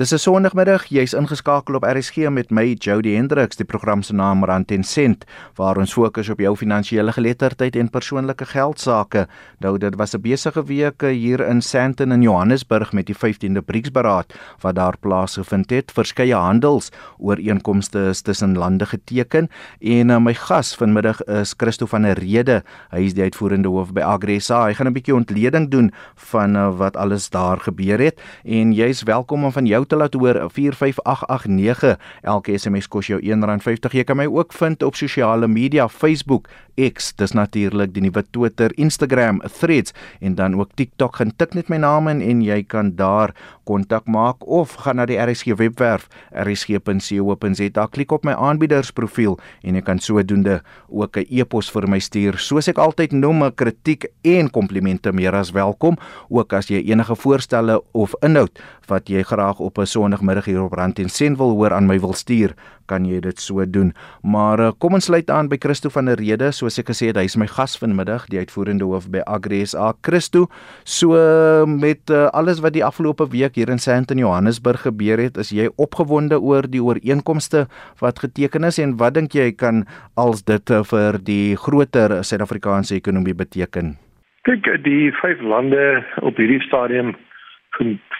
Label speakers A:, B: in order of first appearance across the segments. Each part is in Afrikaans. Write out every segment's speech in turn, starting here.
A: Dis 'n Sondagmiddag, jy's ingeskakel op RSG met my Jody Hendriks, die program se naam Rand en Sent, waar ons fokus op jou finansiële geletterdheid en persoonlike geldsaake. Nou dit was 'n besige week hier in Sandton in Johannesburg met die 15de BRICS-beraad wat daar plaasgevind het. Verskeie handelsooreenkomste is tussen lande geteken en uh, my gas vanmiddag is Christo van der Rede. Hy is die uitvoerende hoof by Agresa. Hy gaan 'n bietjie ontleding doen van uh, wat alles daar gebeur het en jy's welkom om van jou jou te laat hoor 45889 elke SMS kos jou R1.50 jy kan my ook vind op sosiale media Facebook X dis natuurlik die nuwe Twitter Instagram Threads en dan ook TikTok. Gaan tik net my naam in en jy kan daar kontak maak of gaan na die RSG webwerf rsg.co.za klik op my aanbiedersprofiel en jy kan sodoende ook 'n e-pos vir my stuur. Soos ek altyd noem 'n kritiek en komplimente meer as welkom ook as jy enige voorstelle of inhoud wat jy graag op 'n Sondagmiddag hier op Rand en Sen wil hoor aan my wil stuur kan jy dit so doen. Maar uh, kom ons sluit aan by Christo van der Rede, soos ek gesê het, hy is my gas vanmiddag, die uitvoerende hoof by AgriSA. Christo, so uh, met uh, alles wat die afgelope week hier in Sandton Johannesburg gebeur het, is jy opgewonde oor die ooreenkomste wat geteken is en wat dink jy kan als dit uh, vir die groter Suid-Afrikaanse ekonomie beteken?
B: Kyk, die vyf lande op hierdie stadium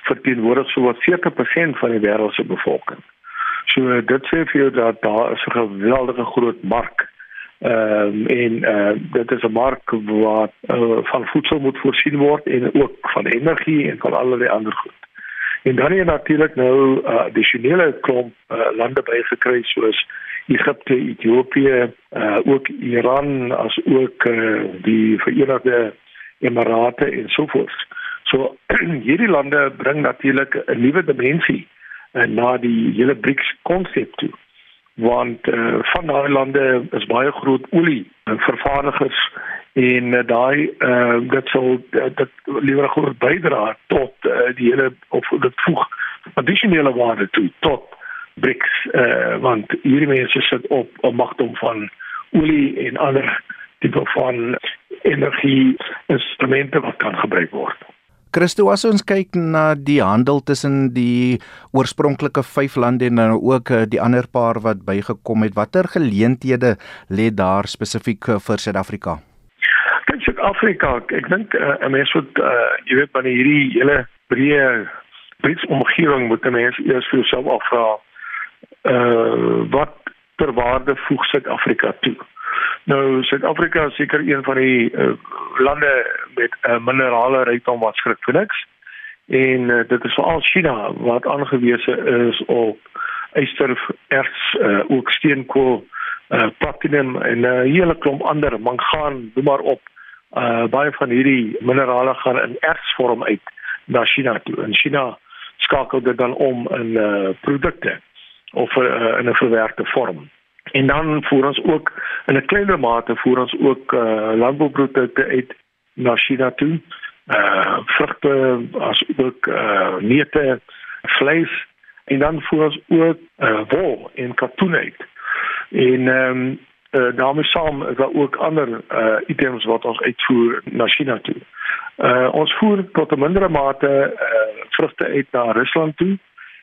B: verteenwoordig so wat 40% van die wêreld se bevolking. So dit sê vir jou dat daar is 'n geweldige groot mark. Ehm um, en uh, dit is 'n mark wat uh, van voedsel moet voorsien word en ook van energie en van allerlei ander goed. En dan hier natuurlik nou uh, addisionele klomp uh, lande bygekry soos Egipte, Ethiopië, uh, ook Iran as ook uh, die Verenigde Emirate en so voort. So hierdie lande bring natuurlik 'n nuwe dimensie uh, na die hele BRICS konsep toe want uh, van daai lande is baie groot olie uh, vervaardigers en uh, daai uh, dit sal uh, dit liewer groot bydra tot uh, die hele of dit voeg addisionele waarde toe tot BRICS uh, want hierdie mense sit op 'n magdom van olie en ander tipe van energie instrumente wat kan gebruik word.
A: Christo as ons kyk na die handel tussen die oorspronklike 5 lande en nou ook eh, die ander paar wat bygekom het, watter geleenthede lê daar spesifiek eh, vir Suid-Afrika?
B: Kyk Suid-Afrika, ek dink uh, 'n mens moet uh, jy weet wanneer hierdie hele breë Brits omgewing moet 'n mens eers vir jouself afvra uh wat ter waarde voeg Suid-Afrika toe? Nou Suid-Afrika is seker een van die uh, lande met 'n uh, minerale rykdom wat skrik vir niks. En uh, dit is veral China wat aangewese is op yster, erts, uh, ook steenkool, uh, platinum en 'n uh, hele klomp ander mangaan, noem maar op. Uh, baie van hierdie minerale gaan in ertsvorm uit na China toe. En China skakel dit dan om in uh, produkte of uh, in 'n verwerkte vorm. En dan voer ons ook in 'n kleiner mate voer ons ook uh, landbouprodukte uit na China toe. Uh vrugte as ook uh neute, vleis en dan voer ons ook uh wol en katoen uit. En ehm um, uh, daarmee saam is daar ook ander uh items wat ons uitvoer na China toe. Uh ons voer tot 'n mindere mate uh vrugte uit na Rusland toe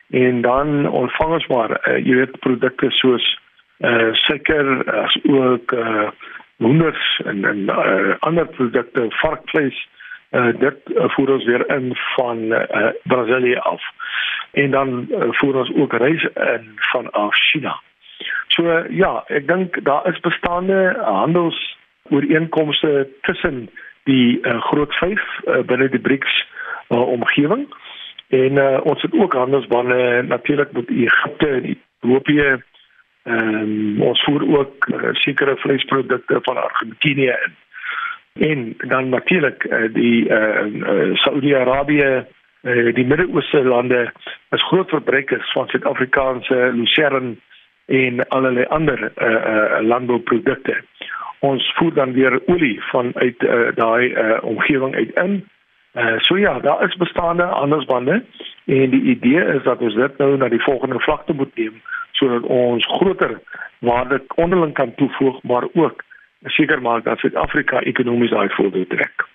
B: en dan ontvang ons maar uh, jy weet produkte soos uh suiker as ook uh hoenders en en uh, ander produkte varkvleis uh dit uh, voer ons weer in van uh, Brasilië af. En dan uh, voer ons ook rys in van China. So uh, ja, ek dink daar is bestaande handels ooreenkomste tussen die uh, groot 5 uh, binne die BRICS uh, omgewing. En uh, ons het ook handelsbande natuurlik met Egipte en Ethiopië Ehm um, ons voer ook uh, sekere vleisprodukte van Argentinië in. En dan natuurlik uh, die uh, uh, Saudi-Arabië, uh, die Midde-Ooste lande is groot verbruikers van Suid-Afrikaanse lucern en allerlei ander uh, uh, landbouprodukte. Ons voer dan weer olie vanuit uh, daai uh, omgewing uit in. Uh, so ja, daar is bestaande handelsbande en die idee is dat ons dit nou na die volgende vlakte moet neem sodat ons groter waarde onderling kan toevoeg maar ook seker maak dat Suid-Afrika ekonomies uitvoer trek.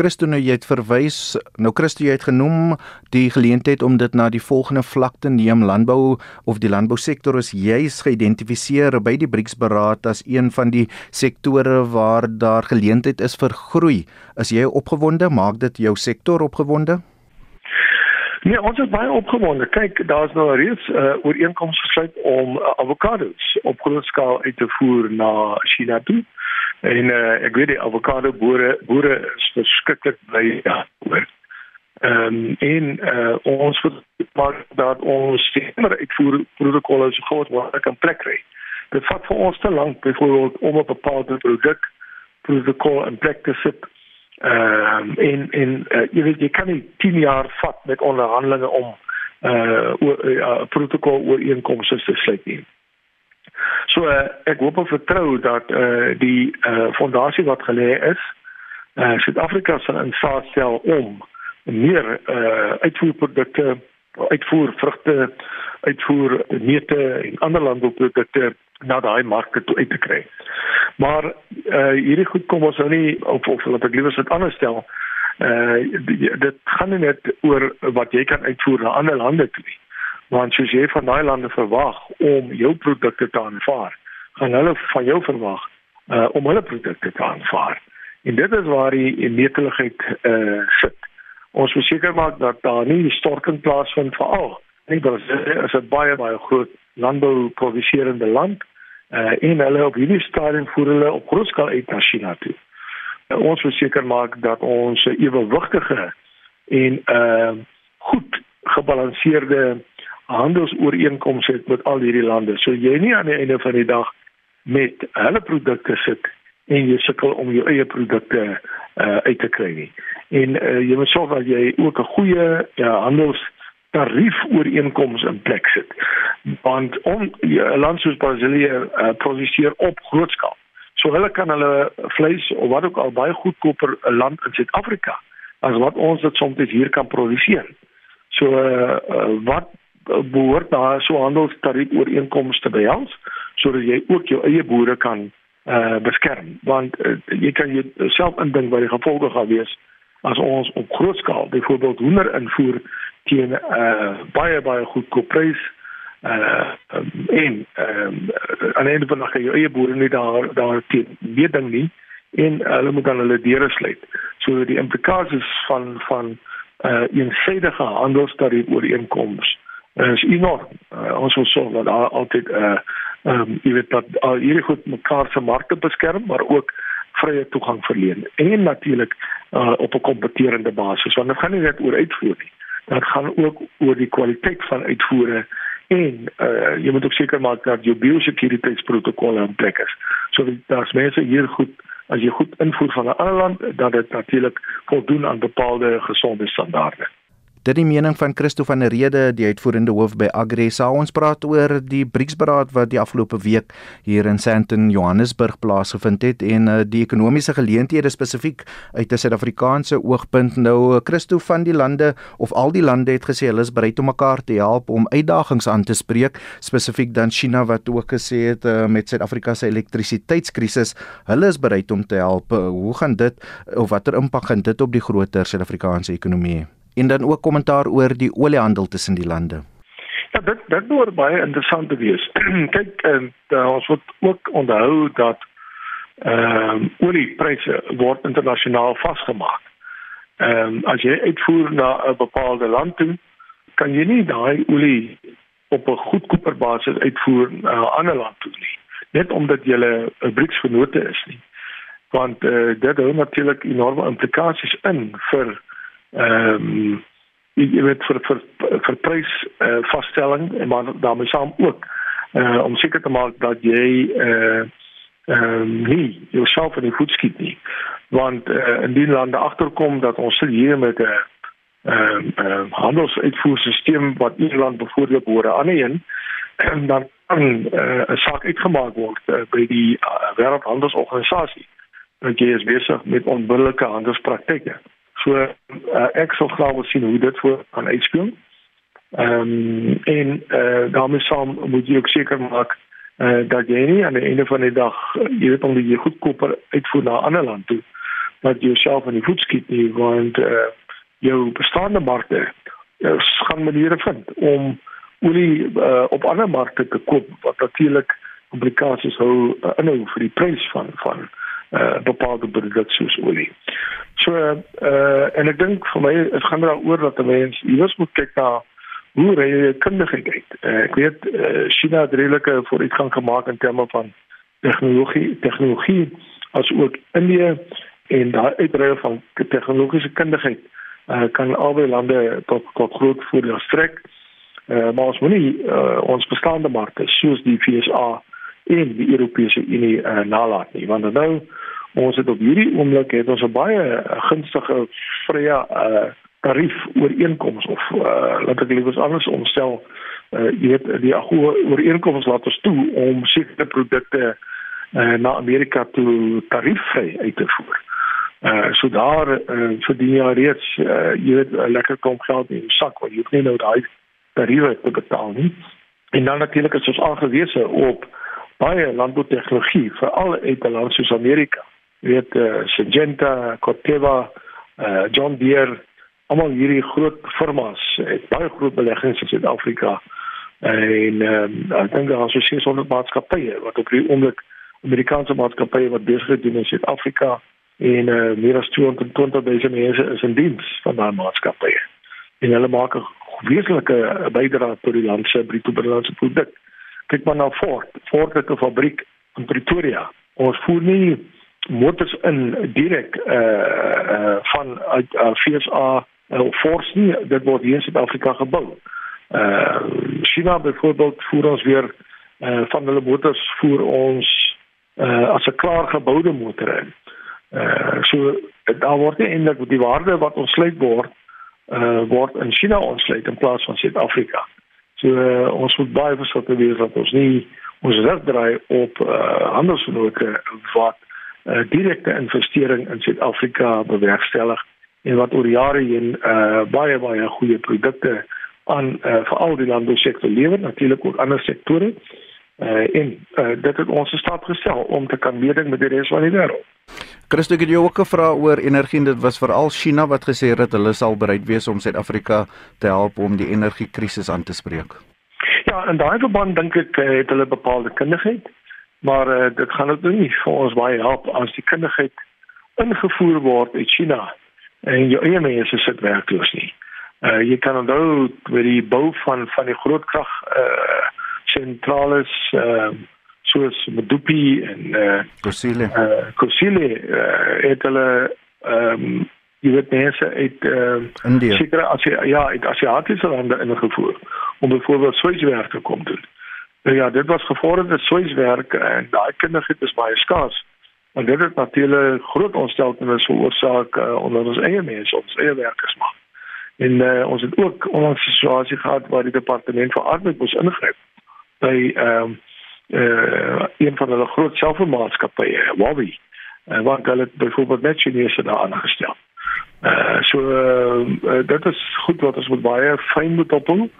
A: Christo nou jy het verwys, nou Christo jy het genoem die geleentheid om dit na die volgende vlak te neem, landbou of die landbousektor is juis geïdentifiseer by die BRICS-beraad as een van die sektore waar daar geleentheid is vir groei. Is jy opgewonde? Maak dit jou sektor opgewonde?
B: Nee, ons is baie opgewonde. Kyk, daar's nou reeds 'n uh, ooreenkoms gesluit om uh, avokados op groot skaal uit te voer na China toe. En uh, ek weet die avokado boere boere is verskriklik bly daaroor. Ehm um, en uh, ons moet dat ons stemer uitvoer protokolle so groot wat kan plek kry. Dit vat vir ons te lank byvoorbeeld om 'n bepaalde produk protokol in plek te sit Ehm uh, en en uh, jy weet jy kan nie 10 jaar vat met onderhandelinge om uh oor 'n uh, protokol oor inkomste te sluit nie. So uh, ek hoop en vertrou dat eh uh, die eh uh, fondasie wat gelê is, eh uh, Suid-Afrika sal in staat stel om meer eh uh, uitvoerprodukte, uitvoer vrugte, uitvoer neute en ander landbouprodukte na daai markte toe uit te kry. Maar uh hierdie goed kom ons nou nie of of laat ek liewer dit anders stel. Uh dit gaan nie net oor wat jy kan uitvoer na ander lande toe. Want soos jy van daai lande verwag om jou produkte te aanvaar, gaan hulle van jou verwag uh om hulle produkte te aanvaar. En dit is waar die neteligheid uh sit. Ons moet seker maak dat daar nie die storting plaasvind veral nie. Dit is 'n baie baie groot landbou produserende land uh, en hulle op hierdie stadium voer hulle op grootskaal uit na China toe. Uh, ons moet seker maak dat ons 'n ewewigtige en uh goed gebalanseerde handelsooreenkomste het met al hierdie lande. So jy nie aan die einde van die dag met hulle produkte sit en jy sukkel om jou eie produkte uh uit te kry nie. En uh, jy moet sorg dat jy ook 'n goeie ja, handels tariefooreenkomste in plek sit. Want om 'n land soos Brasilië uh, produseer op groot skaal. So hulle kan hulle vleis of wat ook al baie goedkoper 'n land in Suid-Afrika as wat ons dit soms hier kan produseer. So uh, wat behoort daar so handeltariefooreenkomste by ons sodat jy ook jou eie boere kan uh, beskerm want uh, jy kan jouself indink wat die gevolge gaan wees as ons op groot skaal byvoorbeeld hoender invoer teen 'n uh, baie baie goedkoop prys uh en uh, aan die einde van die dag jou eie boere nie daar daar teen weet ding nie en hulle moet dan hulle deure sluit. So die implikasies van van uh eensidedige handelstariewe ooreenkomste is enorm. Uh, ons wil sorg dat daar altyd 'n uh, ehm um, jy weet dat uh, hierdie goed mekaar se markte beskerm maar ook vrye toegang verleen en natuurlik uh, op 'n kompeterende basis want dit gaan nie net oor uitvoer nie dit gaan ook oor die kwaliteit van uitvoere en uh, jy moet ook seker maak dat jou biosekuriteitsprotokolle in plek is. So daar's mense hier goed as jy goed invoer van 'n ander land dat dit natuurlik voldoen aan bepaalde gesonde standaarde.
A: Dit die mening van Christo van der Rede, die uitvoerende hoof by Agri SA. Ons praat oor die BRICS-beraad wat die afgelope week hier in Sandton, Johannesburg plaasgevind het en uh, die ekonomiese geleenthede spesifiek uit 'n Suid-Afrikaanse oogpunt. Nou Christo van die lande of al die lande het gesê hulle is bereid om mekaar te help om uitdagings aan te spreek, spesifiek dan China wat ook gesê het uh, met Suid-Afrika se elektrisiteitskrisis, hulle is bereid om te help. Uh, hoe gaan dit of watter impak gaan dit op die groter Suid-Afrikaanse ekonomie hê? En dan ook kommentaar oor die oliehandel tussen die lande.
B: Ja, dit dit moet baie interessant te wees. Kyk, uh, ons moet ook onthou dat ehm uh, oliepryse word internasionaal vasgemaak. Ehm um, as jy uitvoer na 'n bepaalde land toe, kan jy nie daai olie op 'n goedkoper basis uitvoer na 'n ander land toe nie, net omdat jy 'n BRICS-vennote is nie. Want eh uh, dit het natuurlik enorme implikasies in vir ehm um, jy weet vir vir vir prys uh, vaststelling en maar daarmee saam ook uh, om seker te maak dat jy eh uh, ehm um, nie jouself in die voet skiet nie want uh, in die lande agterkom dat ons hier met 'n ehm uh, uh, handelsuitvoerstelsel wat Ierland bevoordeel behoort aan een en dan kan 'n uh, saak uitgemaak word uh, by die uh, wêreldhandelsorganisasie dat jy is besig met onbillike handelspraktyke. So uh, ek sal graag wil sien hoe dit voor kan uitspeel. Ehm um, en uh, daarmee saam moet jy ook seker maak uh, dat jy nie aan die einde van die dag jy weet om die goedkoper uitvoer na 'n ander land toe dat jy jouself in die voet skiet nie want uh, jou bestaande markte uh, gaan maniere vind om olie uh, op ander markte te koop wat natuurlik komplikasies hou uh, inhou vir die prys van van uh, bepaalde produkte soos olie. So uh, en ek dink vir my dit gaan daaroor dat mense iewers moet kyk na hoe reë kundigheid uit. Uh, ek weet uh, China het redelike vooruitgang gemaak in terme van tegnologie tegnologie as ook Indië en daai uitbreiding van tegnologiese kundigheid uh, kan albei lande tot tot groot voordeel strek. Uh, maar ons moenie uh, ons bestaande markte soos die FSA en die Europese Unie uh, nalat nie want nou ons het op hierdie oomblik het ons 'n baie gunstige vrye uh, tarief ooreenkoms of uh, laat ek liewers anders omstel uh, jy weet die ooreenkoms laat ons toe om sekere produkte uh, na Amerika toe tariefvry uit te voer. Uh so daar uh, verdien jy reeds uh, jy weet 'n lekker klomp geld in jou sak wat jy nie nou daai tariewe te betaal nie. En dan natuurlik is ons aangewese op baie landboutegnologie veral uit 'n land soos Amerika. Weet uh, Syngenta, Corteva, uh, John Deere, almal hierdie groot firmas het baie groot beleggings in Suid-Afrika. En um, ek dink daar is 600 maatskappye wat op hierdie oomblik Amerikaanse maatskappye wat besig is in Suid-Afrika en uh, meer as 220 000 mense is in diens van daai maatskappye. En hulle maak 'n wesenlike bydrae tot die land se bruto binnelandse produk. Kyk maar na Ford. Ford het 'n fabriek in Pretoria. Ons voer nie motors in direk eh uh, uh, van uh, FSA uh, Ford nie. Dit word hier in Suid-Afrika gebou. Eh uh, China byvoorbeeld voer ons weer eh uh, van hulle motors voer ons uh, as 'n klaar geboude motor in. Uh so daar word eintlik die waarde wat ontsluit word uh word in China ontsluit in plaas van Suid-Afrika. So uh, ons moet baie versigtig wees dat ons nie ons reg draai op uh handelsvernote wat uh, direkte investering in Suid-Afrika bewerkstellig en wat oor jare heen uh baie baie goeie produkte aan uh, veral die landbousektor lewer, natuurlik ook ander sektore. Uh, en uh, dit het ons gestap gestel om te kan meeding met die res van die wêreld.
A: Christo het jou ook gevra oor energie en dit was veral China wat gesê het dat hulle sal bereid wees om Suid-Afrika te help om die energiekrisis aan te spreek.
B: Ja, en daai verband dink ek het hulle bepaalde kundigheid, maar uh, dit gaan ook nie vir ons baie help as die kundigheid ingevoer word uit China en jou eie mense sit werkloos nie. Uh, jy kan onthou met die bou van van die groot krag uh, sentrales ehm uh, soos Medupi en eh uh,
A: Kusile.
B: Eh uh, Kusile uh, het hulle ehm um, jy weet mense uit ehm uh,
A: India.
B: Sekere as ja, uit Asiatiese lande ingevoer om byvoorbeeld sweiswerk te kom doen. Nou ja, dit was gevorderde sweiswerk en daai kundigheid is baie skaars. En dit het natuurlik groot ontsteltenis veroorsaak uh, onder ons eie mense, ons eie werkers maar. En uh, ons het ook onlangs 'n situasie gehad waar die departement van arbeid moes ingryp by ehm um, uh, een van hulle groot selfvermaatskappye, Wabi. En wat hulle byvoorbeeld net Chinese daar aangestel. Uh so uh, dit is goed wat ons moet baie fyn moet ophou.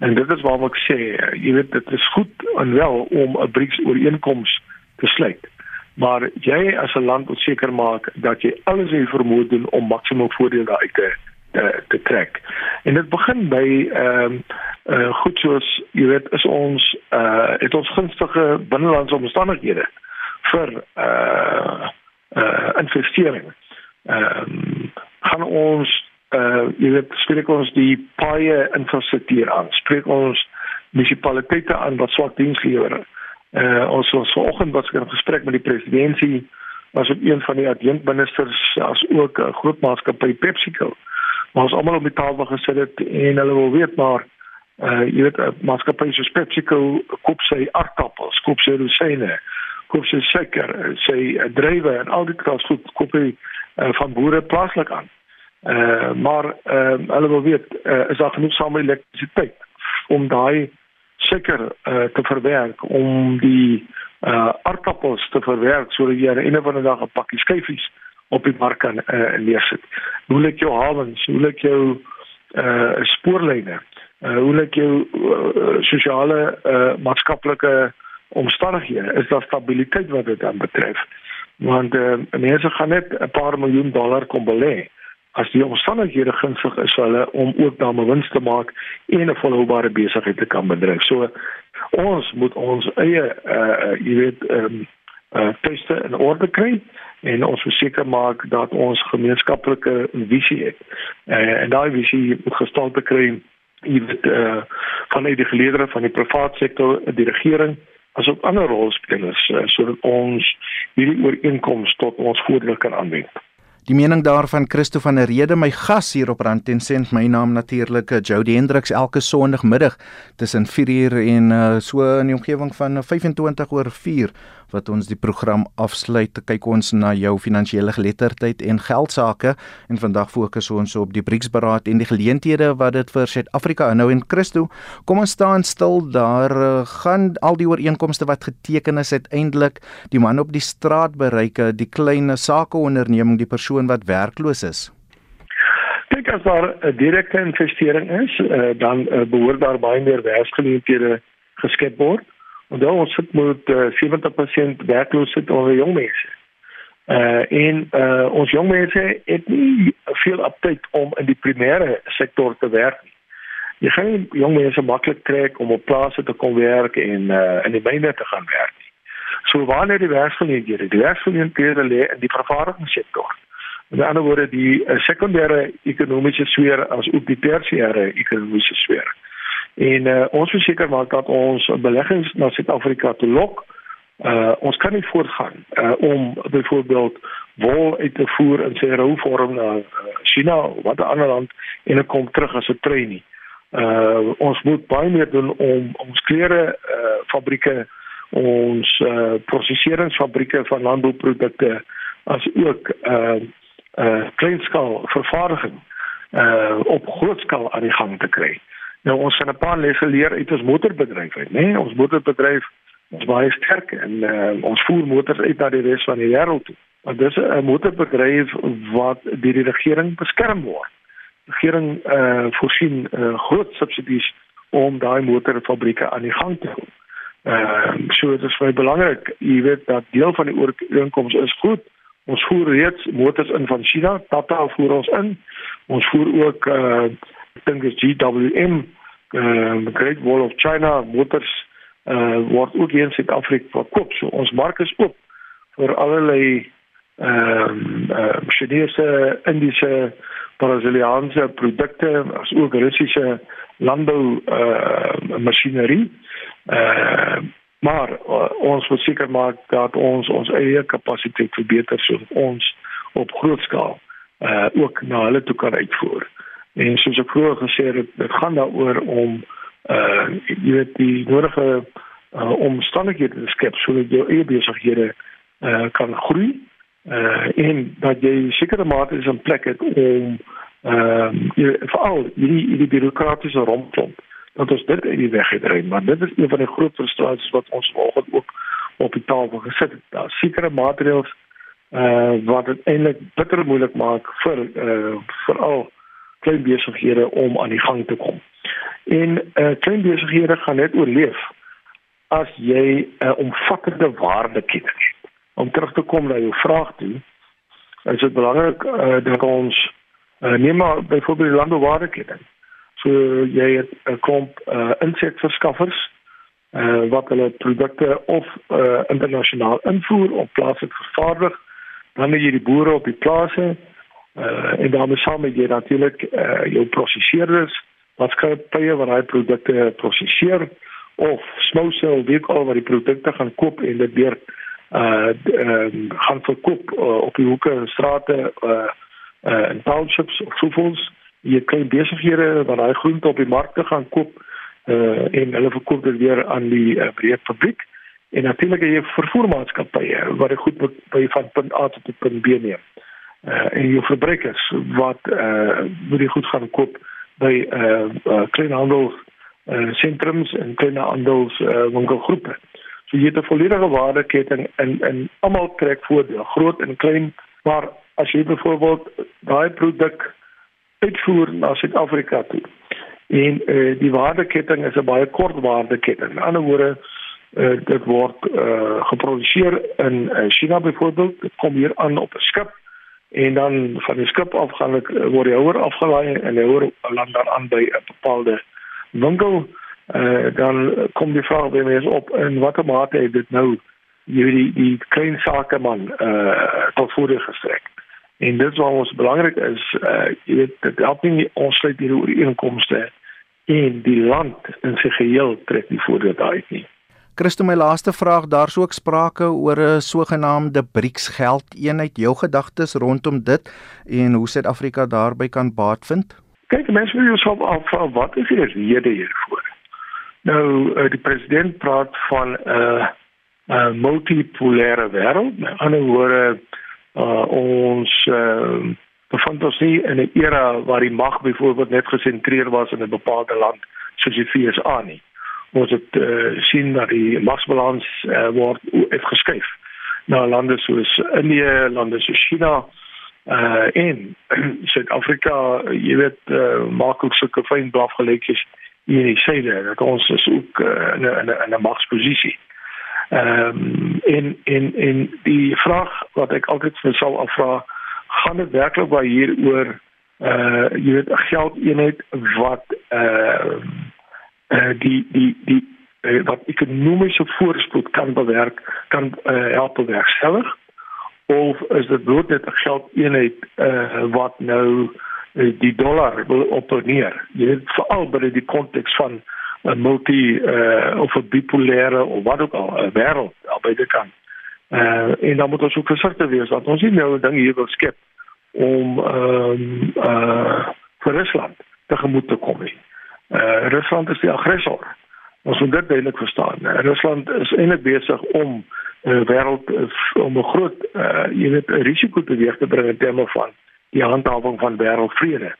B: En dit is waarom ek sê, jy weet dit is goed en wel om 'n BRICS ooreenkoms te sluit. Maar jy as 'n land moet seker maak dat jy alles in vermoë doen om maksimum voordeel daaruit te te, te trek. En dit begin by ehm um, uh, goed soos jy weet is ons uh het ons gunstige binnelandse omstandighede vir uh uh investering. Ehm um, gaan ons uh jy weet spreek ons die paie infrastruktuur aan. Spreek ons munisipaliteite aan wat swak diens lewer. Uh ons ons vanoggend was in gesprek met die presidentsie was op een van die adjunkministers as ook 'n groot maatskappy PepsiCo. Maar ons almal op die tafel gesit het en hulle wil weet maar uh jy weet maatskappye soos PepsiCo koop sy aardappels, koop sy rosine, koop sy suiker, sy druiwe en al die kras goed koop hy uh, van boere plaaslik aan. Uh maar uh hulle wil weet uh, is daar genoeg elektrisiteit om daai suiker uh, te verwerk om die uh aardappels te verwerk sodat jy aan 'n of ander dag 'n pakkie skyfies op die mark kan uh, neersit. Hoe lyk jou hawens? Hoe lyk jou uh spoorlyne? Uh hoe lyk jou uh, sosiale uh maatskaplike omstandighede? Is daar stabiliteit wat dit dan betref? want uh, mense gaan net 'n paar miljoen dollar kom belê as die omstandighede gunstig is vir hulle om ook dan 'n wins te maak en 'n volhoubare besigheid te kan bedryf. So ons moet ons eie uh jy weet ehm um, uh teste in orde kry en ons verseker maak dat ons gemeenskaplike visie het. Uh, en daai visie moet gestel te kry weet uh van die geleerders van die private sektor, die regering asook ander rolspelers uh, sodat ons hierdie ooreenkomste tot ons voordeel kan aanwend.
A: Die mening daarvan Christo van der Rede my gas hier op Rand en Sent. My naam natuurlik eh, Jody Hendriks elke sonoggemiddag tussen 4uur en uh, so in die omgewing van 25 oor 4 wat ons die program afsluit. Kyk ons na jou finansiële geletterdheid en geldsaake en vandag fokus ons op die BRICS-beraad en die geleenthede wat dit vir Suid-Afrika inhou en Christo. Kom ons staan stil daar eh, gaan al die ooreenkomste wat geteken is uiteindelik die man op die straat bereik, die klein sakeonderneming, die persoon wat werkloos is.
B: Kyk as daar 'n direkte investering is, uh, dan uh, behoort daar baie meer werksgeleenthede geskep word. Onthou ons sit met uh, 70% werkloosheid onder jong mense. Uh en uh ons jong mense het nie veel aptyd om in die primêre sektor te werk nie. Jy gaan nie jong mense maklik trek om op plase te kom werk en uh in die myne te gaan werk nie. So waar lê die werksgeleenthede? Die werksgeleenthede lê in die vervaardigingssektor. Met ander woorde die uh, sekondêre ekonomiese sfeer as ook die tersiêre ekonomiese sfeer. En uh, ons verseker maak dat ons beleggings na Suid-Afrika te lok. Uh ons kan nie voortgaan uh om byvoorbeeld wol uit te voer in sy rou vorm na China of wat 'n ander land en dit kom terug as 'n trein nie. Uh ons moet baie meer doen om ons klere uh fabrieke ons uh proseseringsfabrieke van landbouprodukte as ook uh uh kleinskaal vervaardiging uh op groot skaal aan die gang te kry. Uh Nou ons het 'n paar lesse geleer uit ons motorbedryf uit, né? Nee? Ons motorbedryf is baie sterk en uh, ons voer motors uit na die res van die wêreld toe. Maar dis 'n motorbedryf wat deur die regering beskerm word. Die regering eh uh, voorsien uh, groot subsidies om daai motorfabrieke aan die gang te hou. Ehm uh, so dit is baie belangrik, jy weet dat deel van die ooreenkomste is goed. Ons voer reeds motors in van China, Tata voer ons in. Ons voer ook eh uh, dink dis GWM uh Great Wall of China motors uh word ook hier in Suid-Afrika verkoop. So ons mark is oop vir allerlei ehm uh, uh, Chinese, Indiese, Brasiliaanse produkte as ook Russiese landbou uh masjinerie. Uh maar uh, ons moet seker maak dat ons ons eie kapasiteit verbeter sodat ons op groot skaal uh ook na hulle toe kan uitvoer. En soos ek vroeër gesê het, dit gaan daaroor om uh jy weet die nodige uh, omstandighede te skep sodat jou eie besighede uh kan groei uh en dat jy sekere mate is 'n plek het om uh, veral hierdie hierdie bureaukratiese rompslomp dat ons dit in die weg gedryf maar dit is een van die groot frustrasies wat ons vanoggend ook op die tafel gesit het. Daar sekere maatreëls uh wat dit eintlik bitter moeilik maak vir uh veral klein besighede om aan die gang te kom. En eh uh, klein besighede gaan net oorleef as jy 'n uh, omvattende waardeketting het. Om terug te kom na jou vraag toe, is dit belangrik uh, dat ons uh, neem maar byvoorbeeld die landbouwaardeketting. So jy het 'n klomp uh, insetverskaffers uh, wat hulle produkte of uh, internasionaal invoer of plaaslik vervaardig, dan het jy die boere op die plase uh, en daarmee saam met jy natuurlik uh, jou prosesseerders wat skape wat daai produkte prosesseer of smouser wie ook al wat die produkte gaan koop en dit weer uh um, gaan verkoop uh, op die hoeke en strate uh uh in townships of sovols jy kan besighede wat daai groente op die markte gaan koop uh en hulle verkoop dit weer aan die uh, breë fabriek en natuurlik jy vervoermaatskappye wat dit goed by van punt A tot punt B neem. Uh uh, en jou verbruikers wat uh, moet die goed gaan koop by uh, uh, kleinhandel uh, sentrums en kleinhandels uh, winkelgroepe. So jy het 'n volledige waardeketting en en almal trek voordeel, groot en klein, maar as jy byvoorbeeld daai produk uitvoer na Suid-Afrika toe en uh, die waardeketting is 'n baie kort waardeketting. In ander woorde, uh, dit word uh, geproduseer in uh, China byvoorbeeld kom hier aan op 'n skip en dan van die skip af gaan ek word die houer afgelaai en die houer land dan aan by 'n bepaalde winkel. Uh, dan kom die vraag by mense op in watter mate het dit nou hierdie die klein sakeman uh, tot voordeel gestrek? En dit wat ons belangrik is uh, jy weet dit help nie ons sluit hierdie ooreenkomste en die land in sy geheel trek nie voordeel daai nie
A: Christo my laaste vraag daar's ook sprake oor 'n sogenaamde BRICS geldeenheid jou gedagtes rondom dit en hoe Suid-Afrika daarby kan baat vind
B: Kyk mense wil jouself afvra wat is die rede hiervoor Nou uh, die president praat van 'n uh, uh, multipolêre wêreld. Met ander woorde uh, ons uh, bevind ons nie in 'n era waar die mag byvoorbeeld net gesentreer was in 'n bepaalde land soos die VSA nie. Ons het uh, sien dat die magsbalans uh, word uitgeskuif na lande soos Indië, lande soos China uh in Suid-Afrika, jy weet, uh, maak ook sulke fyn blafgeleetjies hier in suide dat ons is ook uh, in 'n in 'n magsposisie. Ehm um, in in in die vraag wat ek altyd vir myself afvra, gaan dit werklik baie hier oor uh jy weet 'n geldeenheid wat uh, uh die die die uh, wat ekonomiese voorspoed kan bewerk, kan uh, help bewerkstellig of is dit bloot net 'n geldeenheid uh wat nou Eh, die dollar wil opneer. Jy weet veral binne die konteks van 'n multi uh, of 'n bipolêre of wat ook al 'n wêreld albei dit kan. Uh, en dan moet ons ook versigtig wees dat ons nie nou 'n ding hier wil skep om ehm um, uh vir Rusland tegemoet te kom nie. Uh Rusland is die aggressor. Ons moet dit duidelik verstaan. Uh, Rusland is eintlik besig om 'n uh, wêreld uh, om 'n groot uh jy weet risiko te weeg te bring in terme van die handhawing van wêreldvrede.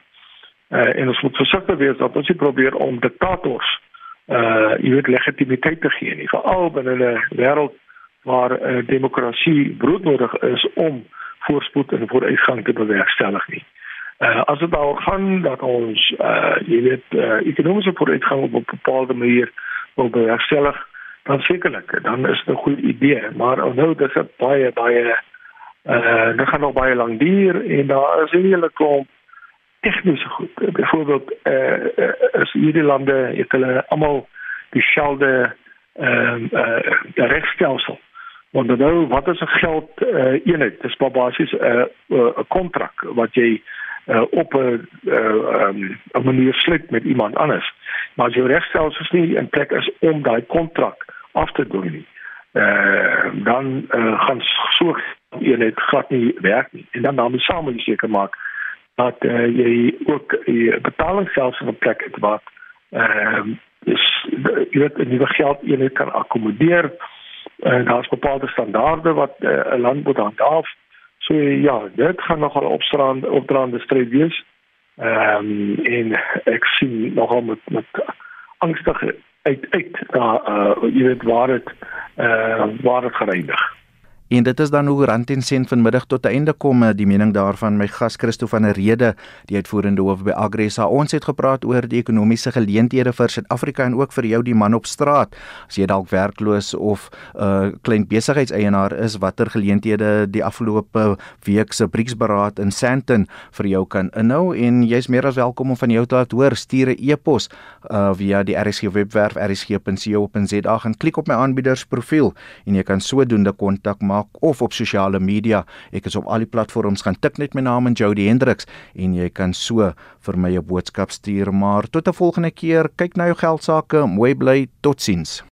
B: Uh, en ons moet versigtig wees dat ons nie probeer om diktators uh jy weet legitimiteit te gee nie, veral binne 'n wêreld waar uh, demokrasie broodnodig is om voorspoed en vooruitgang te bewerkstellig nie. As dit daaroor gaan dat ons uh jy weet uh, ekonomiese vooruitgang op 'n bepaalde manier wil bewerkstellig, dan sekerlik, dan is dit 'n goeie idee, maar nou dis 'n baie baie Uh dit gaan nog baie lank duur en daar is hele klomp tegniese goed. Byvoorbeeld eh uh, as hierdie lande het hulle almal dieselfde ehm uh, uh, regstelsel. Want nou wat is 'n geld uh, eenheid? Dit is basies 'n uh, 'n uh, kontrak wat jy uh, op 'n uh, um, 'n manier sluit met iemand anders. Maar as jou regstelsel nie in plek is om daai kontrak af te doen nie, uh, dan uh, gaan so eenheid glad nie werk nie. En dan saam moet jy seker maak dat uh, jy ook die betalingsstelsel op plek het wat ehm uh, is jy weet 'n nuwe geld eenheid kan akkommodeer. Uh, daar's bepaalde standaarde wat uh, 'n uh, land moet handhaaf. So ja, dit gaan nogal opstrand opdraande stryd wees. Ehm um, en ek sien nogal met met angstige uit uit daar uh, jy weet waar dit uh, waar dit gereinig.
A: En dit is dan hoe Rand en Sent vanmiddag tot 'n einde kom eh, die mening daarvan my gas Christo van der Rede die uitvoerende hoof by Agresa. Ons het gepraat oor die ekonomiese geleenthede vir Suid-Afrika en ook vir jou die man op straat. As jy dalk werkloos of 'n uh, klein besigheidseienaar is, watter geleenthede die afgelope week se BRICS-beraad in Sandton vir jou kan inhou en jy's meer as welkom om van jou te laat hoor. Stuur 'n e-pos uh, via die RSG webwerf rsg.co.za en klik op my aanbiedersprofiel en jy kan sodoende kontak maak maak of op sosiale media. Ek is op al die platforms gaan tik net my naam en Jody Hendriks en jy kan so vir my 'n boodskap stuur. Maar tot 'n volgende keer, kyk na jou geld sake, mooi bly, totsiens.